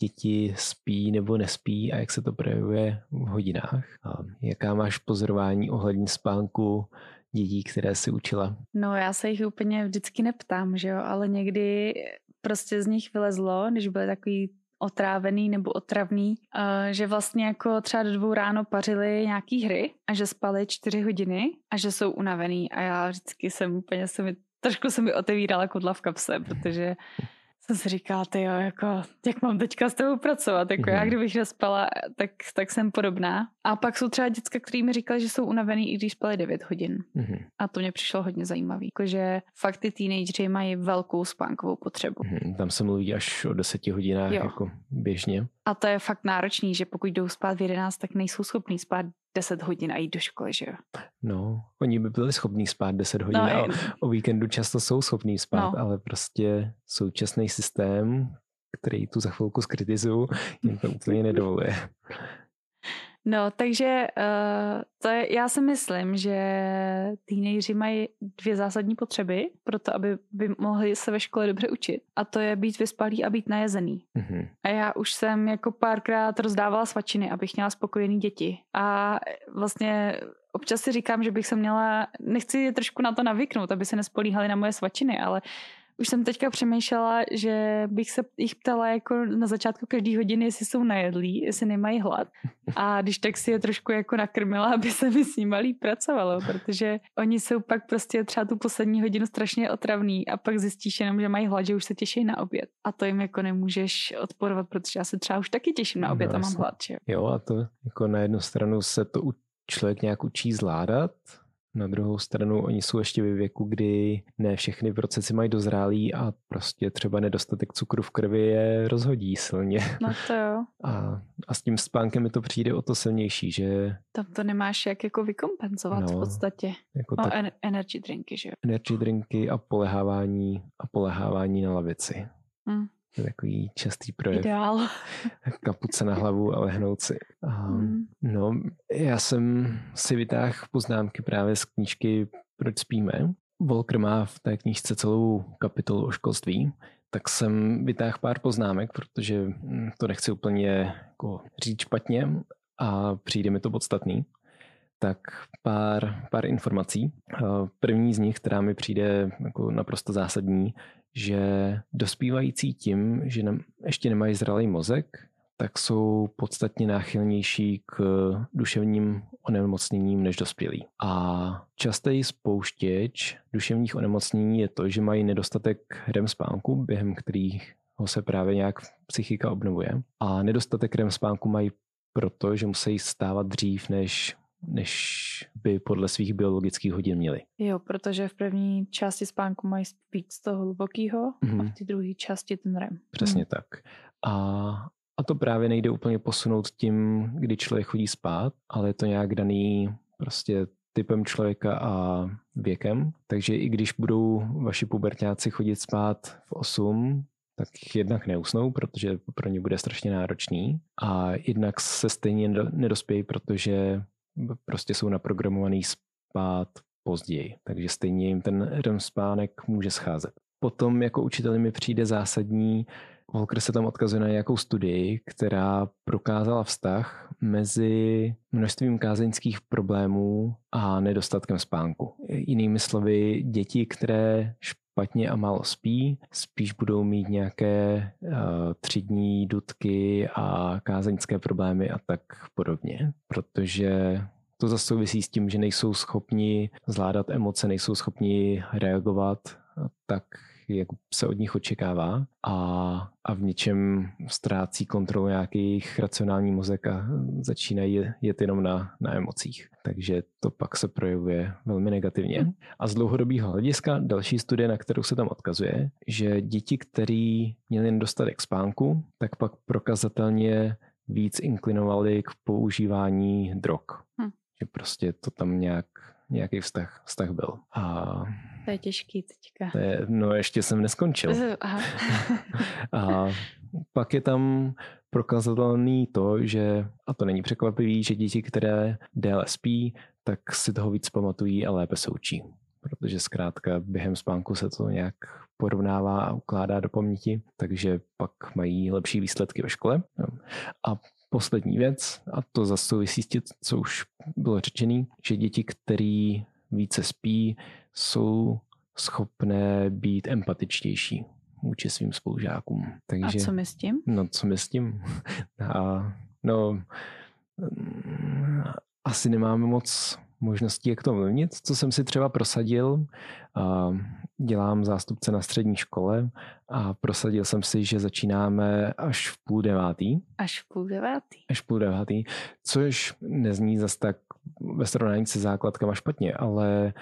děti spí nebo nespí a jak se to projevuje v hodinách. A jaká máš pozorování ohledně spánku dětí, které si učila? No já se jich úplně vždycky neptám, že jo, ale někdy prostě z nich vylezlo, když byly takový otrávený nebo otravný, že vlastně jako třeba do dvou ráno pařili nějaký hry a že spali čtyři hodiny a že jsou unavený a já vždycky jsem úplně se mi, trošku se mi otevírala kudla v kapse, protože jsem si říkala, ty jo, jako, jak mám teďka s tebou pracovat, jako mm-hmm. já mhm. kdybych nespala, tak, tak jsem podobná. A pak jsou třeba děcka, který mi říkali, že jsou unavený, i když spali 9 hodin. Mm-hmm. A to mě přišlo hodně zajímavý, jakože fakt ty teenagery mají velkou spánkovou potřebu. Mm-hmm. Tam se mluví až o 10 hodinách jo. jako běžně. A to je fakt náročný, že pokud jdou spát v 11, tak nejsou schopní spát 10 hodin a jít do školy, že jo? No, oni by byli schopní spát 10 hodin no, a o víkendu často jsou schopní spát, no. ale prostě současný systém, který tu za chvilku skritizuju, jim to úplně nedovoluje. No, takže uh, to je, já si myslím, že teenageři mají dvě zásadní potřeby pro to, aby by mohli se ve škole dobře učit. A to je být vyspalý a být najezený. Mm-hmm. A já už jsem jako párkrát rozdávala svačiny, abych měla spokojený děti. A vlastně občas si říkám, že bych se měla, nechci je trošku na to navyknout, aby se nespolíhali na moje svačiny, ale už jsem teďka přemýšlela, že bych se jich ptala jako na začátku každý hodiny, jestli jsou najedlí, jestli nemají hlad. A když tak si je trošku jako nakrmila, aby se mi s nimi líp pracovalo, protože oni jsou pak prostě třeba tu poslední hodinu strašně otravný a pak zjistíš jenom, že mají hlad, že už se těší na oběd. A to jim jako nemůžeš odporovat, protože já se třeba už taky těším na oběd no, a mám hlad. Že? Jo, a to jako na jednu stranu se to člověk nějak učí zvládat, na druhou stranu oni jsou ještě ve věku, kdy ne všechny procesy mají dozrálý a prostě třeba nedostatek cukru v krvi je rozhodí silně. No to jo. A, a s tím spánkem mi to přijde o to silnější, že... Tam to nemáš jak jako vykompenzovat no, v podstatě. Jako no, tak, energy drinky, že jo? Energy drinky a polehávání a polehávání na lavici. Mm. To je takový častý projev. Ideál. Kapuce na hlavu a lehnout si. mm. No, já jsem si vytáhl poznámky právě z knížky Proč spíme. Volker má v té knížce celou kapitolu o školství, tak jsem vytáhl pár poznámek, protože hm, to nechci úplně jako říct špatně a přijde mi to podstatný. Tak pár, pár informací. První z nich, která mi přijde jako naprosto zásadní, že dospívající tím, že ne, ještě nemají zralý mozek, tak jsou podstatně náchylnější k duševním onemocněním než dospělí. A častý spouštěč duševních onemocnění je to, že mají nedostatek REM spánku, během kterých ho se právě nějak psychika obnovuje. A nedostatek REM spánku mají proto, že musí stávat dřív, než než by podle svých biologických hodin měli. Jo, protože v první části spánku mají víc toho hlubokého mm-hmm. a v mhm. té druhé části ten REM. Přesně mm. tak. A, a to právě nejde úplně posunout tím, kdy člověk chodí spát, ale je to nějak daný prostě typem člověka a věkem. Takže i když budou vaši pubertáci chodit spát v 8, tak jednak neusnou, protože pro ně bude strašně náročný a jednak se stejně nedospějí, protože prostě jsou naprogramovaný spát později, takže stejně jim ten REM spánek může scházet. Potom jako učiteli mi přijde zásadní, Volker se tam odkazuje na nějakou studii, která prokázala vztah mezi množstvím kázeňských problémů a nedostatkem spánku. Jinými slovy, děti, které špatně a málo spí, spíš budou mít nějaké uh, třídní dudky a kázeňské problémy a tak podobně, protože to zase souvisí s tím, že nejsou schopni zvládat emoce, nejsou schopni reagovat tak, jak se od nich očekává a, a v něčem ztrácí kontrolu nějaký racionální mozek a začínají jet jenom na, na emocích. Takže to pak se projevuje velmi negativně. Mhm. A z dlouhodobého hlediska další studie, na kterou se tam odkazuje, že děti, které měly nedostatek spánku, tak pak prokazatelně víc inklinovali k používání drog. Hm. Že prostě to tam nějak nějaký vztah, vztah byl. A to je těžký teďka. To je, no ještě jsem neskončil. Aha. a pak je tam prokazatelný to, že, a to není překvapivý, že děti, které déle spí, tak si toho víc pamatují a lépe se učí. Protože zkrátka během spánku se to nějak porovnává a ukládá do paměti, takže pak mají lepší výsledky ve škole. A poslední věc, a to zase souvisí s tím, co už bylo řečený, že děti, které více spí, jsou schopné být empatičtější vůči svým spolužákům. Takže, a co my s tím? No, co my s tím? A, no, asi nemáme moc možností, jak to ovlivnit. Co jsem si třeba prosadil, dělám zástupce na střední škole a prosadil jsem si, že začínáme až v půl devátý. Až v půl devátý. Až v půl devátý, což nezní zas tak ve srovnání se základkama špatně, ale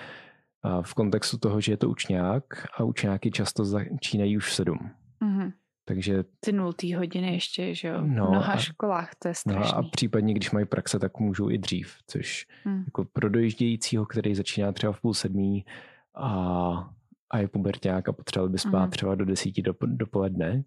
v kontextu toho, že je to učňák a učňáky často začínají už v sedm. Mm-hmm. Takže... Ty nultý hodiny ještě, že jo? No, v mnoha a, školách, to je strašný. No a případně, když mají praxe, tak můžou i dřív, což hmm. jako pro dojíždějícího, který začíná třeba v půl sedmí a, a je puberták a potřeboval by spát hmm. třeba do desíti do, dopoledne,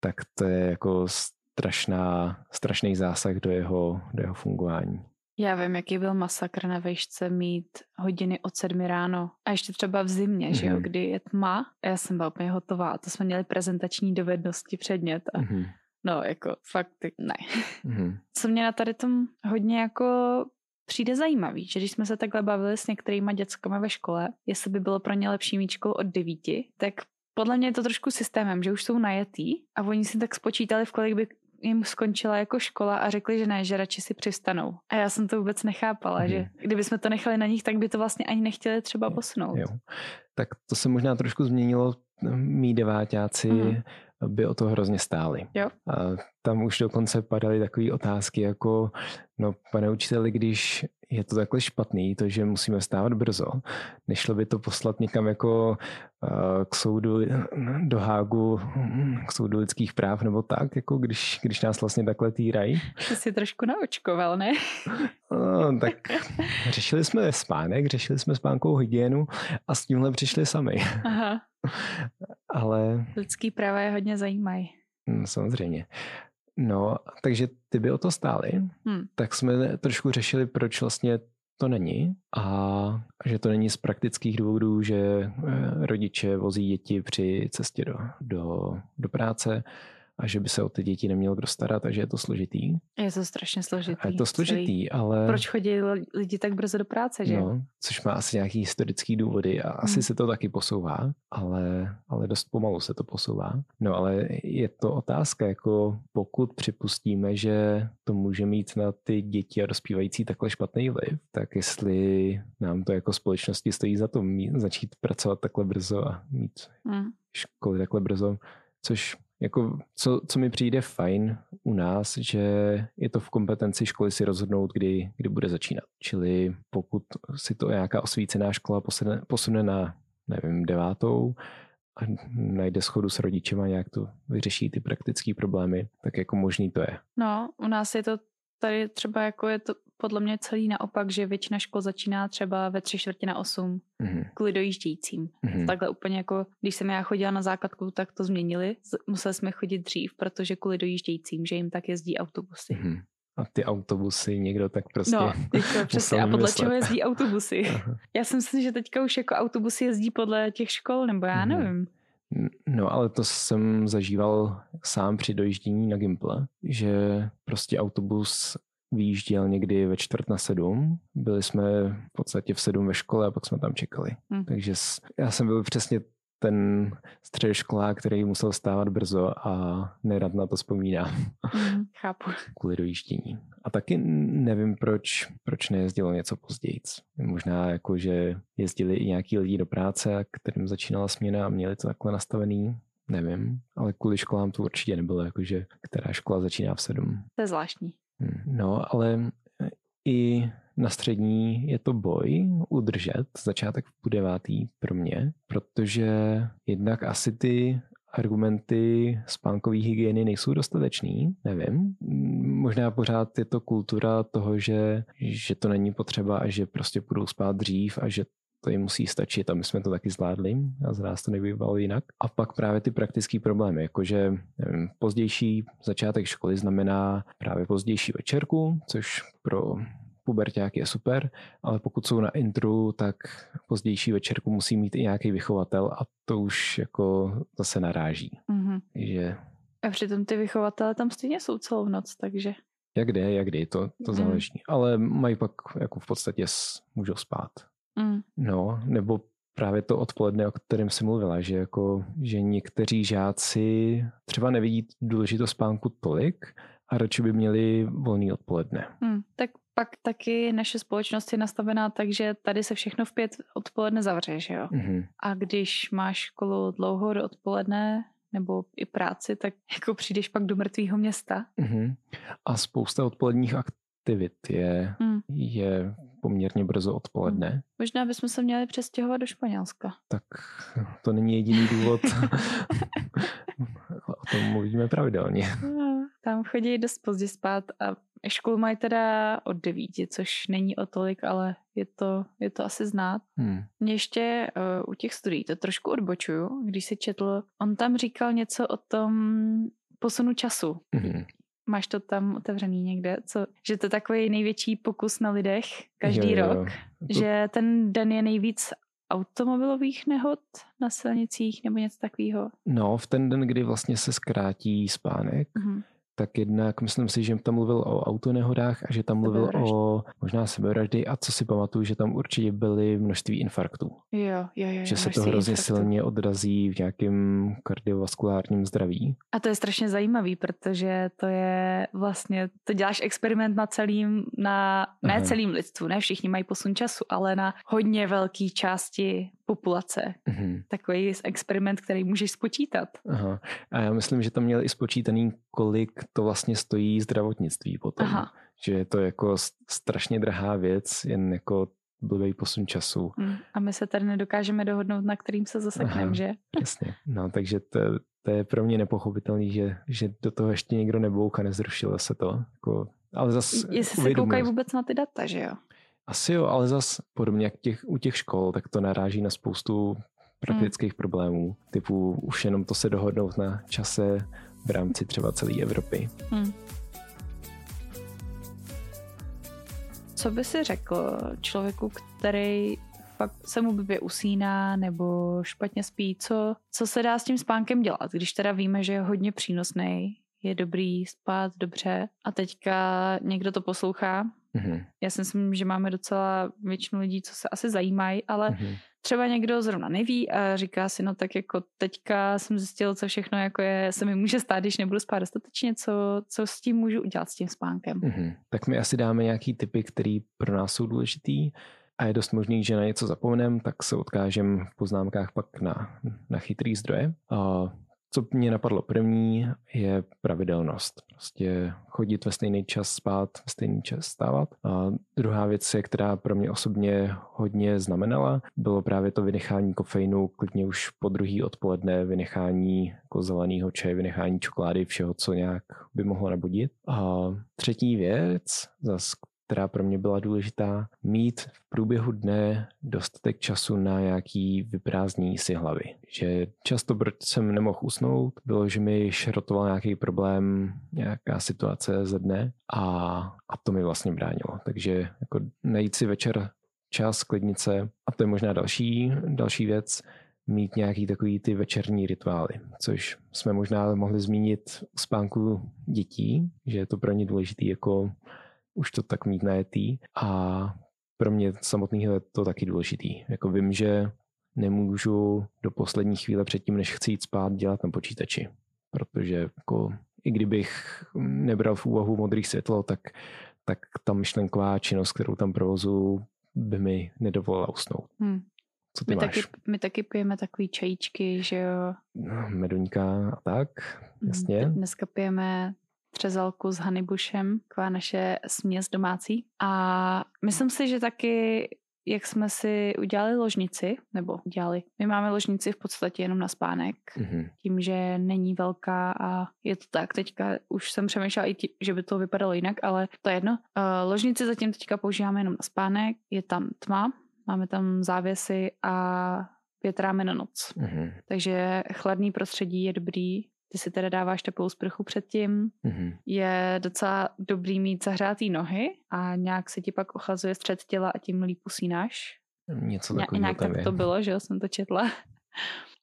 tak to je jako strašná, strašný zásah do jeho, do jeho fungování. Já vím, jaký byl masakr na vejšce mít hodiny od sedmi ráno a ještě třeba v zimě, mm-hmm. že jo, mhm. kdy je tma a já jsem byla úplně hotová a to jsme měli prezentační dovednosti předmět a mm-hmm. no jako fakt ne. Mm-hmm. Co mě na tady tom hodně jako přijde zajímavý, že když jsme se takhle bavili s některýma dětskami ve škole, jestli by bylo pro ně lepší mít školu od devíti, tak podle mě je to trošku systémem, že už jsou najetý a oni si tak spočítali, v kolik by jim skončila jako škola a řekli, že ne, že radši si přistanou. A já jsem to vůbec nechápala, mm. že mhm. kdyby jsme to nechali na nich, tak by to vlastně ani nechtěli třeba posunout. Jo. Tak to se možná trošku změnilo. Mí deváťáci mm. By o to hrozně stáli. Jo. A tam už dokonce padaly takové otázky jako, no pane učiteli, když je to takhle špatný, to, že musíme vstávat brzo. Nešlo by to poslat někam jako k soudu do Hágu, k soudu lidských práv nebo tak, jako když, když nás vlastně takhle týrají. To si trošku naočkoval, ne? No, tak řešili jsme spánek, řešili jsme spánkou hygienu a s tímhle přišli sami. Aha. Ale... Lidský práva je hodně zajímají. Hm, samozřejmě. No, takže ty by o to stály, hmm. tak jsme trošku řešili, proč vlastně to není a že to není z praktických důvodů, že eh, rodiče vozí děti při cestě do, do, do práce a že by se o ty děti neměl kdo starat a že je to složitý. Je to strašně složitý. A je to složitý, celý. ale... Proč chodí lidi tak brzo do práce, že? No, což má asi nějaký historický důvody a asi hmm. se to taky posouvá, ale, ale dost pomalu se to posouvá. No ale je to otázka, jako pokud připustíme, že to může mít na ty děti a dospívající takhle špatný vliv, tak jestli nám to jako společnosti stojí za to mít, začít pracovat takhle brzo a mít hmm. školy takhle brzo, což jako, co, co mi přijde fajn u nás, že je to v kompetenci školy si rozhodnout, kdy, kdy bude začínat. Čili pokud si to nějaká osvícená škola posune, posune na, nevím, devátou a najde schodu s rodičem a nějak to vyřeší ty praktické problémy, tak jako možný to je. No, u nás je to tady třeba jako je to podle mě celý naopak, že většina škol začíná třeba ve tři čtvrtě na osm mm-hmm. kvůli dojíždějícím. Mm-hmm. Takhle úplně jako, když jsem já chodila na základku, tak to změnili. Museli jsme chodit dřív, protože kvůli dojíždějícím, že jim tak jezdí autobusy. Mm-hmm. A ty autobusy někdo tak prostě No, jako přesně. A podle čeho jezdí autobusy? já si myslím, že teďka už jako autobusy jezdí podle těch škol, nebo já mm-hmm. nevím. No ale to jsem zažíval sám při dojíždění na Gimple, že prostě autobus vyjížděl někdy ve čtvrt na sedm. Byli jsme v podstatě v sedm ve škole a pak jsme tam čekali. Hmm. Takže já jsem byl přesně ten středoškolák, který musel stávat brzo a nerad na to vzpomínám. Mm, chápu. Kvůli dojíždění. A taky nevím, proč, proč nejezdilo něco později. Možná jako, že jezdili i nějaký lidi do práce, kterým začínala směna a měli to takhle nastavený. Nevím, ale kvůli školám to určitě nebylo, jakože která škola začíná v sedm. To je zvláštní. Hmm, no, ale i na střední je to boj udržet začátek v devátý pro mě, protože jednak asi ty argumenty spánkové hygieny nejsou dostatečný, nevím. Možná pořád je to kultura toho, že, že to není potřeba a že prostě budou spát dřív a že to jim musí stačit a my jsme to taky zvládli a z nás to nebývalo jinak. A pak právě ty praktické problémy, jakože nevím, pozdější začátek školy znamená právě pozdější večerku, což pro puberták je super, ale pokud jsou na intru, tak pozdější večerku musí mít i nějaký vychovatel a to už jako zase naráží. Mm-hmm. Že... A přitom ty vychovatele tam stejně jsou celou noc, takže... Jak jde, jak jde, to, to mm. záleží. Ale mají pak jako v podstatě můžou spát. Mm. No, nebo právě to odpoledne, o kterém jsi mluvila, že jako, že někteří žáci třeba nevidí důležitost spánku tolik a radši by měli volný odpoledne. Mm, tak pak taky naše společnost je nastavená tak, že tady se všechno v pět odpoledne zavře, že jo? Mm-hmm. A když máš školu dlouho do odpoledne, nebo i práci, tak jako přijdeš pak do mrtvého města. Mm-hmm. A spousta odpoledních aktivit je, mm. je poměrně brzo odpoledne. Mm. Možná bychom se měli přestěhovat do Španělska. Tak to není jediný důvod. o tom mluvíme pravidelně. No, tam chodí dost pozdě spát a školu mají teda od devíti, což není o tolik, ale je to, je to asi znát. Hmm. Mě ještě uh, u těch studií to trošku odbočuju, když si četl, on tam říkal něco o tom posunu času. Hmm máš to tam otevřený někde, co, že to je takový největší pokus na lidech každý Jo, jo, rok, To- že ten den je nejvíc automobilových nehod na silnicích nebo něco takového. No, v ten den, kdy vlastně se zkrátí spánek, Mhm. Tak jednak myslím si, že tam mluvil o autonehodách a že tam mluvil o možná sebevraždy a co si pamatuju, že tam určitě byly množství infarktů. Jo, jo, jo. že se to hrozně infarktů. silně odrazí v nějakém kardiovaskulárním zdraví. A to je strašně zajímavý, protože to je vlastně, to děláš experiment na celým, na, ne Aha. celým lidstvu, ne všichni mají posun času, ale na hodně velké části populace. Mhm. Takový experiment, který můžeš spočítat. Aha. A já myslím, že tam měl i spočítaný, kolik to vlastně stojí zdravotnictví potom. Aha. Že je to jako strašně drahá věc, jen jako blbý posun času. Hm. A my se tady nedokážeme dohodnout, na kterým se zasekneme, že? Přesně. No, takže to, to je pro mě nepochopitelný, že, že do toho ještě někdo nebouk a nezrušilo se to. Jako, ale zas Jestli se uvědomuji- koukají vůbec na ty data, že jo? Asi jo, ale zas podobně jak těch, u těch škol, tak to naráží na spoustu praktických Hmm. problémů. Typu už jenom to se dohodnout na čase v rámci třeba celé Evropy. Hm. Co by si řekl člověku, který fakt se mu blbě usíná nebo špatně spí, co, co se dá s tím spánkem dělat, když teda víme, že je hodně přínosný, je dobrý spát dobře a teďka někdo to poslouchá. Mhm. Já si myslím, že máme docela většinu lidí, co se asi zajímají, ale Mhm. třeba někdo zrovna neví a říká si, no tak jako teďka jsem zjistil, co všechno jako je, se mi může stát, když nebudu spát dostatečně, co, co s tím můžu udělat s tím spánkem. Mhm. Tak my asi dáme nějaký typy, které pro nás jsou důležitý a je dost možný, že na něco zapomeneme, tak se odkážem v poznámkách pak na, na chytrý zdroje. A co mě napadlo první, je pravidelnost. Prostě chodit ve stejný čas spát, ve stejný čas stávat. A druhá věc, která pro mě osobně hodně znamenala, bylo právě to vynechání kofeinu, klidně už po druhý odpoledne, vynechání jako zeleného čaje, vynechání čokolády, všeho, co nějak by mohlo nabudit. A třetí věc, zas, která pro mě byla důležitá, mít v průběhu dne dostatek času na nějaký vyprázdnění si hlavy. Že často, proč jsem nemohl usnout, bylo, že mi šrotoval nějaký problém, nějaká situace ze dne a, a to mi vlastně bránilo. Takže jako najít si večer čas, klidnice a to je možná další, další věc, mít nějaký takový ty večerní rituály, což jsme možná mohli zmínit u spánku dětí, že je to pro ně důležitý jako už to tak mít najetý a pro mě samotného je to taky důležitý. Jako vím, že nemůžu do poslední chvíle předtím, než chci jít spát, dělat na počítači, protože jako i kdybych nebral v úvahu modrý světlo, tak, tak ta myšlenková činnost, kterou tam provozu, by mi nedovolila usnout. Hm. Co ty My, máš? taky, my taky pijeme takový čajíčky, že jo. No, Meduňka a tak, Hm, jasně. Dneska pijeme třezalku s hanybušem, taková naše směs domácí. A myslím si, že taky jak jsme si udělali ložnici, nebo udělali, my máme ložnici v podstatě jenom na spánek, Mhm. tím, že není velká a je to tak. Teďka už jsem přemýšlela i tí, že by to vypadalo jinak, ale to je jedno. Uh, ložnici zatím teďka používáme jenom na spánek, je tam tma, máme tam závěsy a větráme na noc. Mhm. Takže chladný prostředí je dobrý. Ty si teda dáváš teplou sprchu předtím. Mhm. Je docela dobrý mít zahřátý nohy a nějak se ti pak ochlazuje střed těla a tím líp usínáš. Něco Ně- takového Nějak tak je. to bylo, že jo, jsem to četla.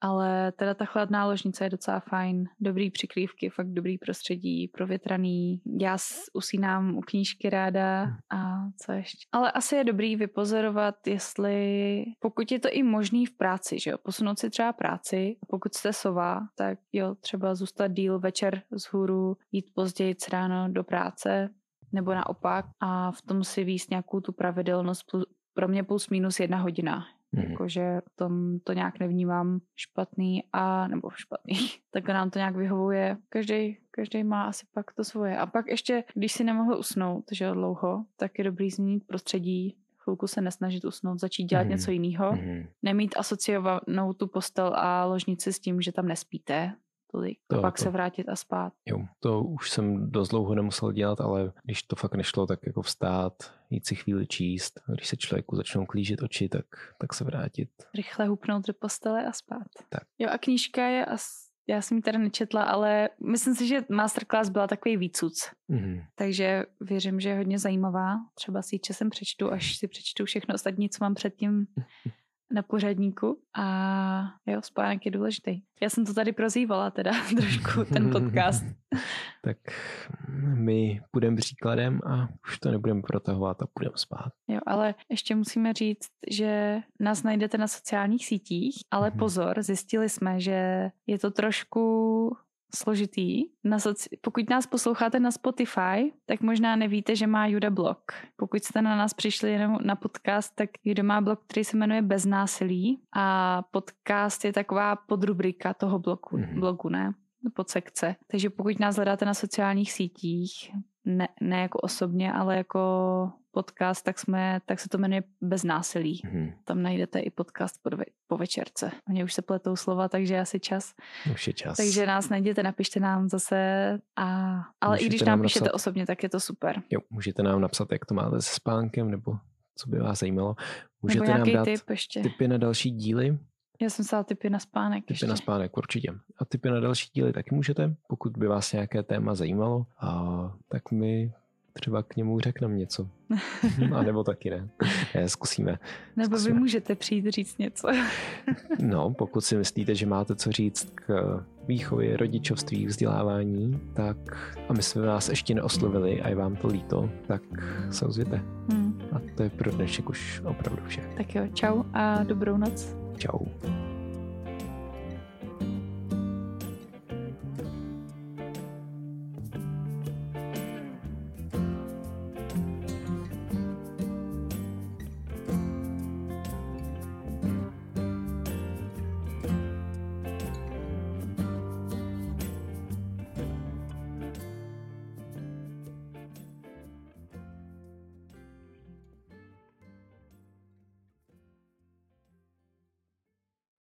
Ale teda ta chladná ložnice je docela fajn. Dobrý přikrývky, fakt dobrý prostředí, provětraný. Já usínám u knížky ráda a co ještě. Ale asi je dobrý vypozorovat, jestli, pokud je to i možný v práci, že jo, posunout si třeba práci, pokud jste sova, tak jo, třeba zůstat díl večer z hůru, jít později ráno do práce, nebo naopak a v tom si víc nějakou tu pravidelnost, pro mě plus minus jedna hodina. Mhm. Jakože tom to nějak nevnímám špatný a nebo špatný. Tak nám to nějak vyhovuje. Každý, každý má asi pak to svoje. A pak ještě, když si nemohl usnout, že dlouho, tak je dobrý změnit prostředí, chvilku se nesnažit usnout, začít dělat Mhm. něco jiného. Mhm. Nemít asociovanou tu postel a ložnici s tím, že tam nespíte tolik. A To- pak to- se vrátit a spát. Jo, to už jsem dost dlouho nemusel dělat, ale když to fakt nešlo, tak jako vstát, jít si chvíli číst. A když se člověku začnou klížit oči, tak, tak se vrátit. Rychle hupnout do postele a spát. Tak. Jo a knížka je as, Já jsem ji teda nečetla, ale myslím si, že masterclass byla takový výcuc. Mm-hmm. Takže věřím, že je hodně zajímavá. Třeba si ji časem přečtu, až si přečtu všechno ostatní, co mám předtím na pořadníku a jo, spánek je důležitý. Já jsem to tady prozývala teda trošku, ten podcast. tak my půjdeme příkladem a už to nebudeme protahovat a půjdeme spát. Jo, ale ještě musíme říct, že nás najdete na sociálních sítích, ale mm-hmm. pozor, zjistili jsme, že je to trošku složitý. Na soci... Pokud nás posloucháte na Spotify, tak možná nevíte, že má Juda blog. Pokud jste na nás přišli jenom na podcast, tak Juda má blog, který se jmenuje Bez násilí a podcast je taková podrubrika toho blogu, mm-hmm. blogu, ne? Podsekce. Takže pokud nás hledáte na sociálních sítích, ne, ne jako osobně, ale jako podcast, tak, jsme, tak se to jmenuje Bez násilí. Mm-hmm. Tam najdete i podcast po, dve, po večerce. Mně už se pletou slova, takže asi čas. Už je čas. Takže nás najděte, napište nám zase. A, ale můžete i když nám píšete napsat, osobně, tak je to super. Jo, můžete nám napsat, jak to máte se spánkem, nebo co by vás zajímalo. Můžete nám dát tip ještě. tipy na další díly. Já jsem psala typy na spánek. Typy ještě. na spánek, určitě. A typy na další díly taky můžete, pokud by vás nějaké téma zajímalo. A tak my třeba k němu řekneme něco. A nebo taky ne. ne zkusíme. Nebo zkusíme. vy můžete přijít říct něco. no, pokud si myslíte, že máte co říct k výchově, rodičovství, vzdělávání, tak a my jsme vás ještě neoslovili a je vám to líto, tak se ozvěte. Hmm. A to je pro dnešek už opravdu vše. Tak jo, čau a dobrou noc. Čau.